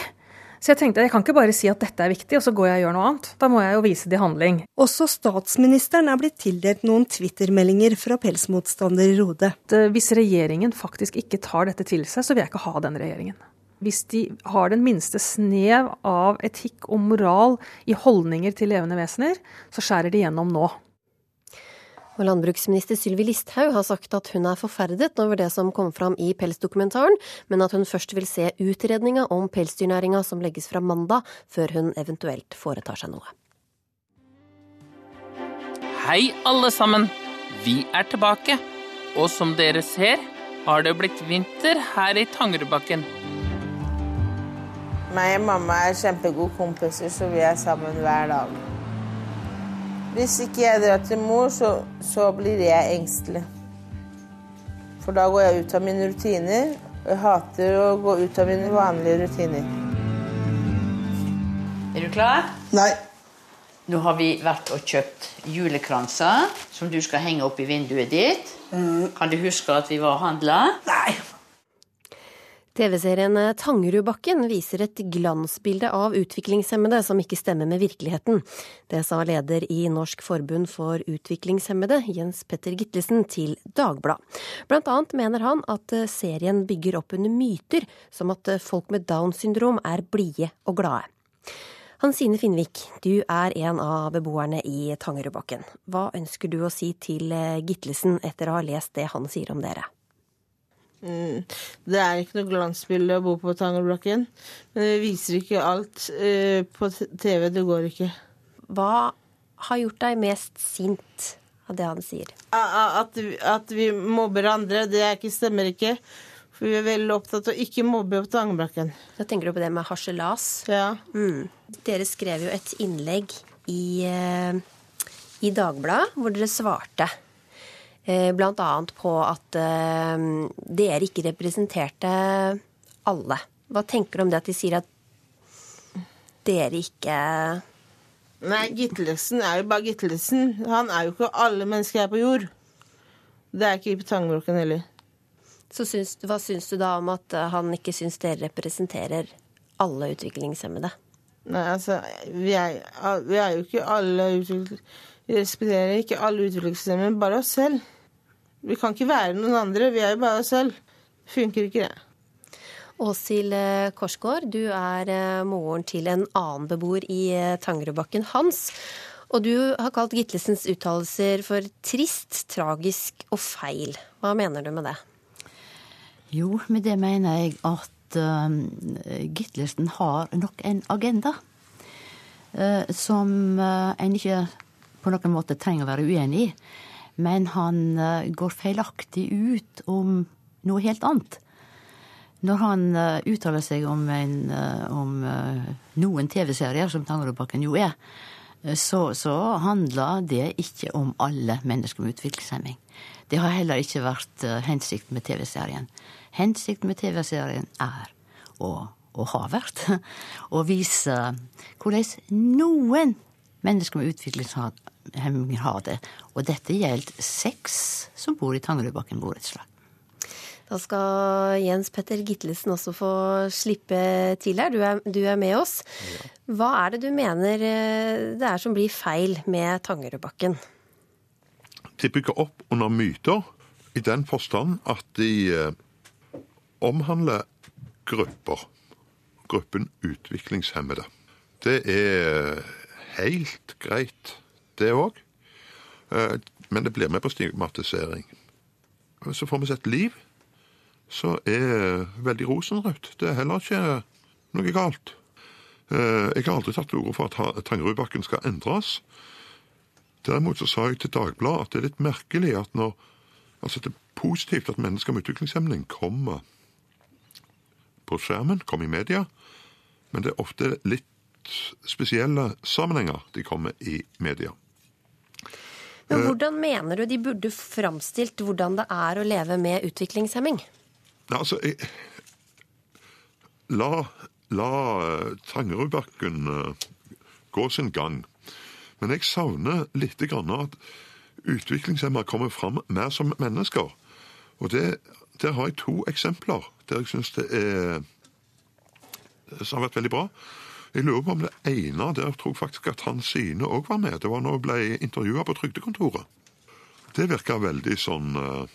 Så jeg tenkte jeg kan ikke bare si at dette er viktig, og så går jeg og gjør noe annet. Da må jeg jo vise det i handling. Også statsministeren er blitt tildelt noen twittermeldinger fra pelsmotstander Rode. Hvis regjeringen faktisk ikke tar dette til seg, så vil jeg ikke ha den regjeringen. Hvis de har den minste snev av etikk og moral i holdninger til levende vesener, så skjærer de gjennom nå. Og landbruksminister Sylvi Listhaug har sagt at hun er forferdet over det som kom fram i pelsdokumentaren, men at hun først vil se utredninga om pelsdyrnæringa som legges fra mandag, før hun eventuelt foretar seg noe. Hei, alle sammen. Vi er tilbake. Og som dere ser, har det blitt vinter her i Tangerudbakken. Meg og mamma er kjempegode kompiser, så vi er sammen hver dag. Hvis ikke jeg drar til mor, så, så, blir jeg engstelig. For da går jeg ut av mine rutiner. Og jeg hater å gå ut av mine vanlige rutiner. Er du klar? Nei. Nå har vi vært og kjøpt julekranser som du skal henge opp i vinduet ditt. Mm. Kan du huske at vi var og handla? Nei. TV-serien Tangerudbakken viser et glansbilde av utviklingshemmede som ikke stemmer med virkeligheten. Det sa leder i Norsk forbund for utviklingshemmede, Jens Petter Gitlesen, til Dagbladet. Blant annet mener han at serien bygger opp under myter, som at folk med Downs syndrom er blide og glade. Hansine Finnvik, du er en av beboerne i Tangerudbakken. Hva ønsker du å si til Gitlesen etter å ha lest det han sier om dere? Mm. Det er ikke noe glansbilde å bo på Tangerblokken. Men det viser ikke alt uh, på TV. Det går ikke. Hva har gjort deg mest sint av det han sier? At, at vi mobber andre. Det ikke, stemmer ikke. For vi er veldig opptatt av å ikke mobbe på Tangerblokken. Da tenker du på det med harselas? Ja. Mm. Dere skrev jo et innlegg i, uh, i Dagbladet hvor dere svarte. Eh, annet på at eh, dere ikke representerte alle. Hva tenker du om det at de sier at dere ikke Nei, Gitlesen er jo bare Gitlesen. Han er jo ikke alle mennesker her på jord. Det er ikke i Tangebroken heller. Så syns, hva syns du da om at han ikke syns dere representerer alle utviklingshemmede? Nei, altså, vi er, vi er jo ikke alle utviklingshemmede vi respekterer ikke alle utviklingshemmede, bare oss selv. Vi kan ikke være noen andre, vi er jo bare oss selv. Funker ikke det. Åshild Korsgaard, du er eh, moren til en annen beboer i eh, Tangerudbakken, Hans. Og du har kalt Gitlesens uttalelser for trist, tragisk og feil. Hva mener du med det? Jo, med det mener jeg at uh, Gitlesen har nok en agenda. Uh, som uh, en ikke på noen måte trenger å være uenig i. Men han uh, går feilaktig ut om noe helt annet. Når han uttaler seg om, en, om noen TV-serier, som Tangerudbakken jo er, så, så handler det ikke om alle mennesker med utviklingshemming. Det har heller ikke vært hensikten med TV-serien. Hensikten med TV-serien er, og, og, har vært, å vise hvordan noen mennesker med utviklingshemming har det. Og dette gjelder seks som bor i Tangerudbakken borettslag. Da skal Jens Petter Gitlesen også få slippe til her. Du er, du er med oss. Hva er det du mener det er som blir feil med Tangerudbakken? De bygger opp under myter i den forstand at de omhandler grupper. Gruppen utviklingshemmede. Det er helt greit, det òg. Men det blir med på stigmatisering. Så får vi sett liv så er veldig rosenrødt. Det er heller ikke noe galt. Jeg har aldri tatt til orde for at Tangerudbakken skal endres. Derimot så sa jeg til Dagbladet at det er litt merkelig at når Altså det er positivt at mennesker med utviklingshemning kommer på skjermen, kommer i media, men det er ofte litt spesielle sammenhenger de kommer i media. Men hvordan mener du de burde framstilt hvordan det er å leve med utviklingshemming? Altså jeg, La, la Tangerudbakken gå sin gang. Men jeg savner litt grann at utviklingshemma kommer fram mer som mennesker. Og det, der har jeg to eksempler der jeg syns det er som har vært veldig bra. Jeg lurer på om det ene der tror faktisk at Hansine òg var med. Det var når hun ble intervjua på trygdekontoret. Det virka veldig sånn uh,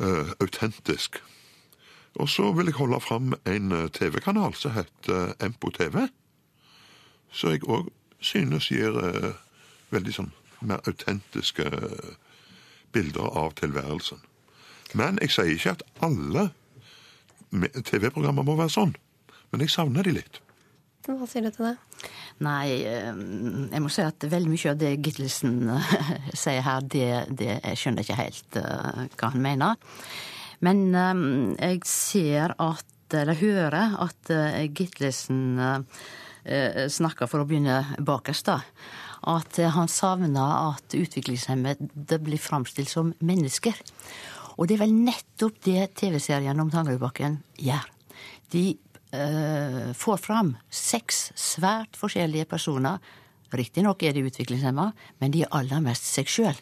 uh, autentisk. Og så vil jeg holde fram en TV-kanal som heter Empo TV. Så jeg òg synes gir uh, veldig sånn mer autentiske bilder av tilværelsen. Men jeg sier ikke at alle TV-programmer må være sånn. Men jeg savner de litt. Hva sier du til det? Nei, jeg må si at veldig mye av det Gittelsen sier her, det, det jeg skjønner ikke helt hva han mener. Men jeg ser at, eller hører at Gittelsen snakker for å begynne bakerst, da. At han savner at utviklingshemmede blir framstilt som mennesker. Og det er vel nettopp det TV-serien om Tangerudbakken gjør. De uh, får fram seks svært forskjellige personer. Riktignok er de utviklingshemma, men de er aller mest seg sjøl.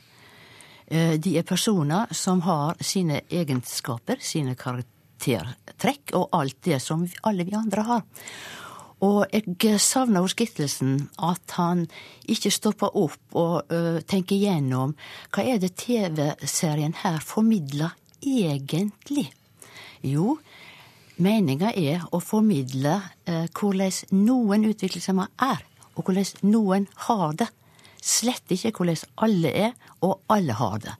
Uh, de er personer som har sine egenskaper, sine karaktertrekk og alt det som alle vi andre har. Og jeg savner hos Gittelsen at han ikke stopper opp og uh, tenker gjennom hva er det TV-serien her formidler egentlig? Jo, meninga er å formidle uh, hvordan noen utviklingshemma er, og hvordan noen har det. Slett ikke hvordan alle er, og alle har det.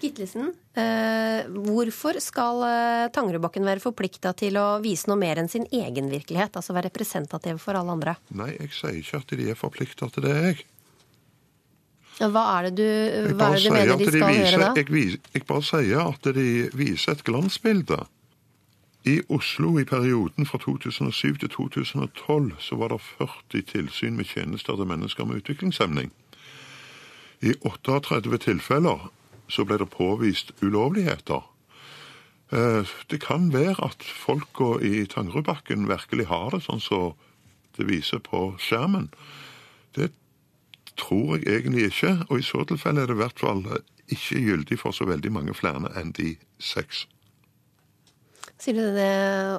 Gitlesen, eh, hvorfor skal eh, Tangerudbakken være forplikta til å vise noe mer enn sin egen virkelighet? Altså være representativ for alle andre? Nei, jeg sier ikke at de er forplikta til det, jeg. Hva er det du, hva er det du mener de skal de gjøre da? Jeg, jeg bare sier at de viser et glansbilde. I Oslo i perioden fra 2007 til 2012 så var det 40 tilsyn med tjenester til mennesker med utviklingshemning. I 38 tilfeller så ble det påvist ulovligheter. Det kan være at folka i Tangerudbakken virkelig har det sånn som det viser på skjermen. Det tror jeg egentlig ikke, og i så tilfelle er det i hvert fall ikke gyldig for så veldig mange flere enn de seks. Sier du det,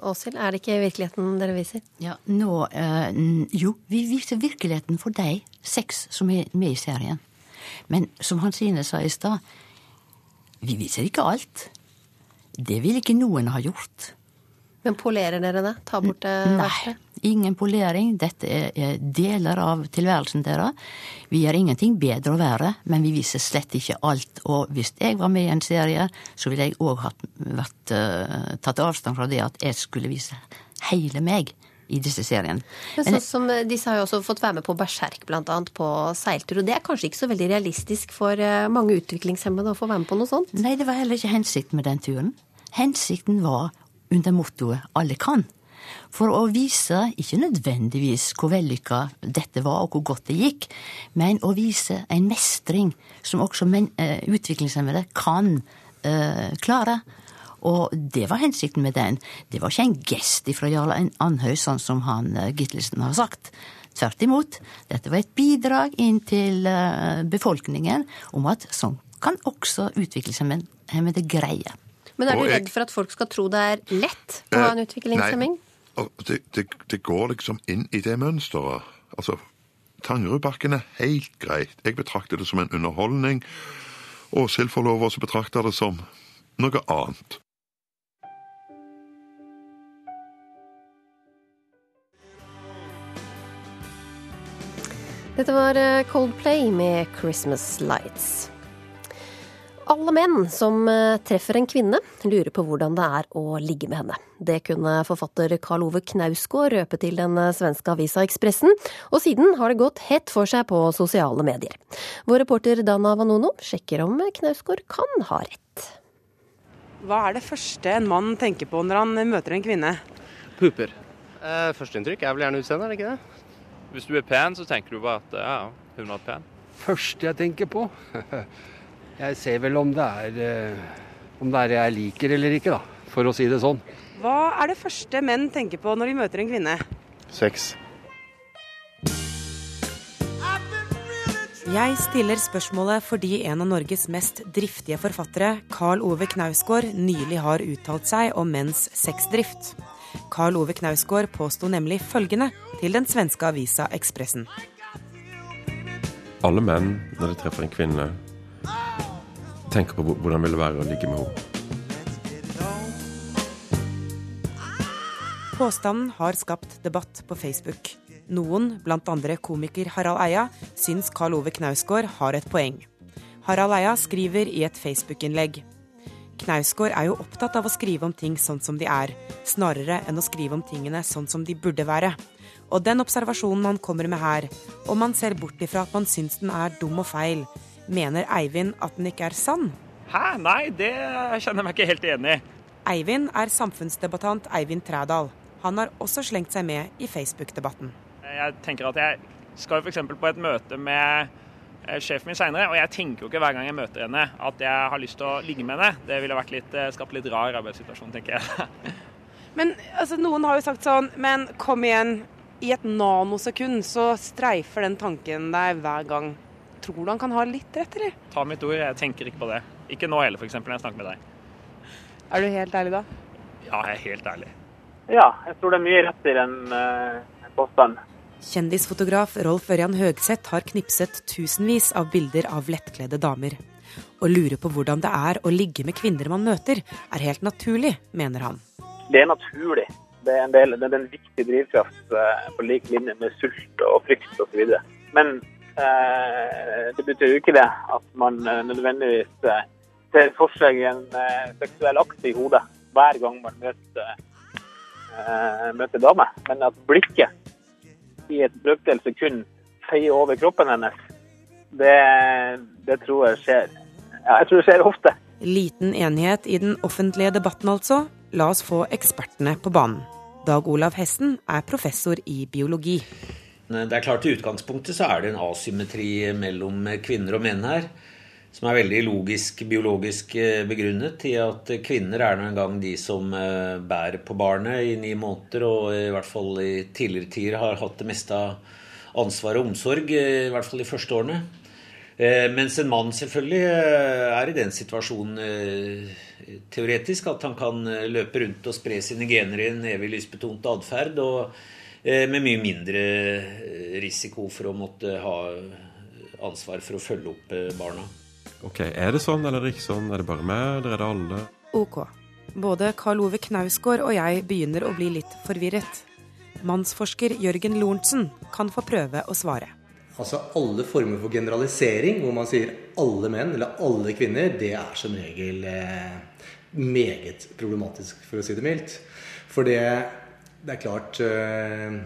Åshild? Er det ikke virkeligheten dere viser? Ja, nå øh, Jo, vi viser virkeligheten for de seks som er med i serien. Men som Hansine sa i stad, Vi viser ikke alt. Det vil ikke noen ha gjort. Men polerer dere det? Ta bort det verste? Ingen polering. Dette er deler av tilværelsen deres. Vi gjør ingenting bedre å være, men vi viser slett ikke alt. Og hvis jeg var med i en serie, så ville jeg òg uh, tatt avstand fra det at jeg skulle vise hele meg i disse seriene. Men sånn som Disse har jo også fått være med på Berserk, annet, på seiltur. Og det er kanskje ikke så veldig realistisk for eh, mange utviklingshemmede å få være med på noe sånt? Nei, det var heller ikke hensikten med den turen. Hensikten var under mottoet Alle kan. For å vise ikke nødvendigvis hvor vellykka dette var og hvor godt det gikk, men å vise en mestring som også eh, utviklingshemmede kan uh, klare. Og det var hensikten med den. Det var ikke en gest fra Jarl Andhøy, sånn som han uh, Gitlesen har sagt. Tvert imot. Dette var et bidrag inn til uh, befolkningen om at sånn kan også utviklingshemmede greie. Men er du redd for at folk skal tro det er lett å ha en utviklingshemming? Nei, det, det, det går liksom inn i det mønsteret. Altså, Tangerudbakken er helt greit. Jeg betrakter det som en underholdning. Og Silforlover betrakter det som noe annet. Dette var eh, Coldplay med 'Christmas Lights'. Alle menn som eh, treffer en kvinne, lurer på hvordan det er å ligge med henne. Det kunne forfatter Karl Ove Knausgård røpe til den eh, svenske avisa Ekspressen, og siden har det gått hett for seg på sosiale medier. Vår reporter Dana Vanono sjekker om Knausgård kan ha rett. Hva er det første en mann tenker på når han møter en kvinne? Puper. Eh, Førsteinntrykk er vel gjerne utseendet, er det ikke det? Hvis du er pen, så tenker du bare at ja, hun var pen. Første jeg tenker på Jeg ser vel om det er eh, om det er jeg liker eller ikke, da, for å si det sånn. Hva er det første menn tenker på når de møter en kvinne? Sex. Jeg stiller spørsmålet fordi en av Norges mest driftige forfattere, Carl Ove Knausgård, nylig har uttalt seg om menns sexdrift. Carl Ove Knausgård påsto nemlig følgende til den svenske avisa Ekspressen. Alle menn, når de treffer en kvinne, tenker på hvordan det vil være å ligge med henne. Påstanden har skapt debatt på Facebook. Noen, bl.a. komiker Harald Eia, syns Karl Ove Knausgård har et poeng. Harald Eia skriver i et Facebook-innlegg. Knausgård er jo opptatt av å skrive om ting sånn som de er, snarere enn å skrive om tingene sånn som de burde være. Og den observasjonen han kommer med her, om man ser bort ifra at man syns den er dum og feil, mener Eivind at den ikke er sann. Hæ? Nei, det kjenner jeg meg ikke helt enig i. Eivind er samfunnsdebattant Eivind Trædal. Han har også slengt seg med i Facebook-debatten. Jeg tenker at jeg skal f.eks. på et møte med eh, sjefen min seinere, og jeg tenker jo ikke hver gang jeg møter henne at jeg har lyst til å ligge med henne. Det ville vært litt, eh, skapt litt rar arbeidssituasjon, tenker jeg. Men altså, noen har jo sagt sånn Men kom igjen. I et nanosekund så streifer den tanken deg hver gang. Tror du han kan ha litt rett, eller? Ta mitt ord, jeg tenker ikke på det. Ikke nå heller, f.eks. når jeg snakker med deg. Er du helt ærlig da? Ja, jeg er helt ærlig. Ja, jeg tror det er mye rett i den uh, påstanden. Kjendisfotograf Rolf Ørjan Høgseth har knipset tusenvis av bilder av lettkledde damer. Å lure på hvordan det er å ligge med kvinner man møter, er helt naturlig, mener han. Det er naturlig. Det er en, del, det er en viktig drivkraft uh, på lik linje med sult og frykt osv. Men det betyr jo ikke det at man nødvendigvis ser for seg en seksuell akt i hodet hver gang man møter eh, møter dame, men at blikket i et brøkdel sekund feier over kroppen hennes, det, det, tror jeg skjer. Ja, jeg tror det skjer ofte. Liten enighet i den offentlige debatten, altså. La oss få ekspertene på banen. Dag Olav Hessen er professor i biologi. Det er klart I utgangspunktet så er det en asymmetri mellom kvinner og menn her som er veldig logisk, biologisk eh, begrunnet i at kvinner er nå engang de som eh, bærer på barnet i ni måneder, og i hvert fall i tidligere tider har hatt det meste av ansvar og omsorg, eh, i hvert fall de første årene. Mens en mann selvfølgelig er i den situasjonen teoretisk at han kan løpe rundt og spre sine gener i en evig lystbetont atferd, og med mye mindre risiko for å måtte ha ansvar for å følge opp barna. OK, er det sånn eller er ikke sånn? Er det bare meg, eller er det alle? Ok. Både Karl Ove Knausgård og jeg begynner å bli litt forvirret. Mannsforsker Jørgen Lorentzen kan få prøve å svare. Altså Alle former for generalisering, hvor man sier alle menn eller alle kvinner, det er som regel eh, meget problematisk, for å si det mildt. For det, det er klart eh,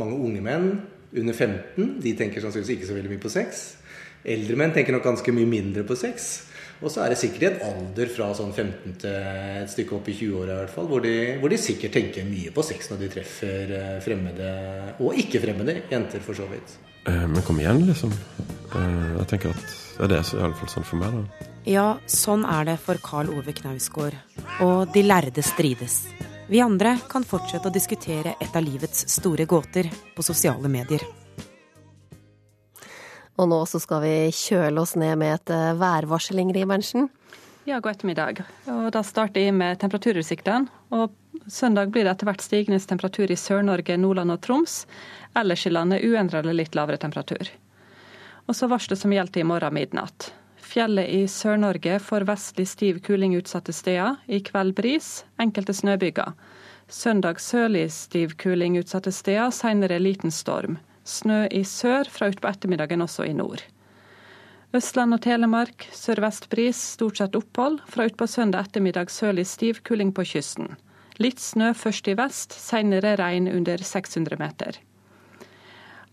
Mange unge menn under 15 de tenker sannsynligvis ikke så veldig mye på sex. Eldre menn tenker nok ganske mye mindre på sex. Og så er det sikkert en alder fra sånn 15 til et stykke opp i 20-åra i hvert fall, hvor de, hvor de, sikkert tenker mye på sex når de treffer eh, fremmede, og ikke-fremmede jenter, for så vidt. Eh, men kom igjen, liksom. Eh, jeg tenker at det er det som er iallfall sånn for meg, da. Ja, sånn er det for Karl Ove Knausgård. Og de lærde strides. Vi andre kan fortsette å diskutere et av livets store gåter på sosiale medier. Og nå så skal vi kjøle oss ned med et eh, værvarsel, Ingrid Berntsen. Ja, god ettermiddag. Og da starter jeg med temperaturutsiktene. Og søndag blir det etter hvert stigende temperatur i Sør-Norge, Nordland og Troms. Ellers i landet uendret eller litt lavere temperatur. Og så varselet som gjelder i morgen midnatt. Fjellet i Sør-Norge får vestlig stiv kuling utsatte steder. I kveld bris, enkelte snøbyger. Søndag sørlig stiv kuling utsatte steder, senere liten storm. Snø i sør, fra utpå ettermiddagen også i nord. Østland og Telemark sørvest bris, stort sett opphold. Fra utpå søndag ettermiddag sørlig stiv kuling på kysten. Litt snø først i vest, senere regn under 600 meter.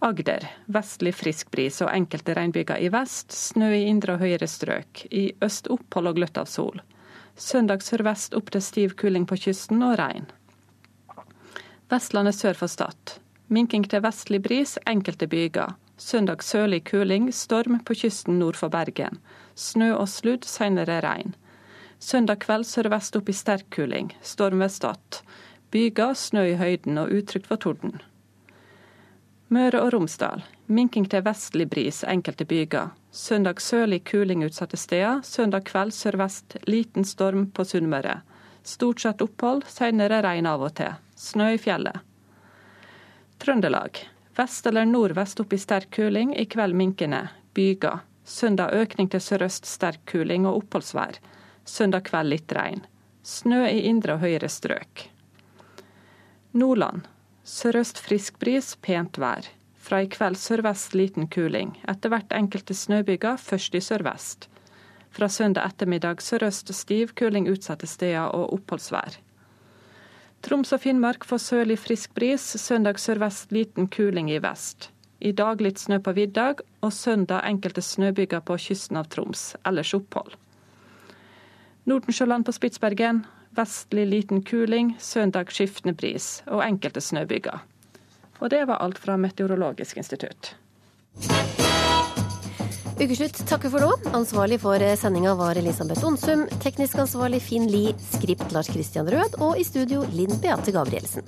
Agder vestlig frisk bris og enkelte regnbyger i vest. Snø i indre og høyere strøk. I øst opphold og gløtt av sol. Søndag sørvest opp til stiv kuling på kysten og regn. Vestlandet sør for Stad. Minking til vestlig bris, enkelte byger. Søndag sørlig kuling, storm på kysten nord for Bergen. Snø og sludd, senere regn. Søndag kveld sørvest opp i sterk kuling, storm ved Stad. Byger, snø i høyden og utrygt for torden. Møre og Romsdal. Minking til vestlig bris, enkelte byger. Søndag sørlig kuling utsatte steder. Søndag kveld sørvest liten storm på Sunnmøre. Stort sett opphold, senere regn av og til. Snø i fjellet. Trøndelag. Vest eller nordvest opp i sterk kuling, i kveld minkende. Byger. Søndag økning til sørøst sterk kuling og oppholdsvær. Søndag kveld litt regn. Snø i indre og høyere strøk. Nordland. Sørøst frisk bris, pent vær. Fra i kveld sørvest liten kuling. Etter hvert enkelte snøbyger, først i sørvest. Fra søndag ettermiddag sørøst stiv kuling utsatte steder og oppholdsvær. Troms og Finnmark får sørlig frisk bris, søndag sørvest liten kuling i vest. I dag litt snø på viddag, og søndag enkelte snøbyger på kysten av Troms, ellers opphold. Nordensjøland på Spitsbergen, vestlig liten kuling, søndag skiftende bris og enkelte snøbyger. Og det var alt fra Meteorologisk institutt. Ukeslutt takker for nå. Ansvarlig for sendinga var Elisabeth Onsum. Teknisk ansvarlig Finn Lie. Skript Lars Christian Rød. Og i studio Linn Beate Gabrielsen.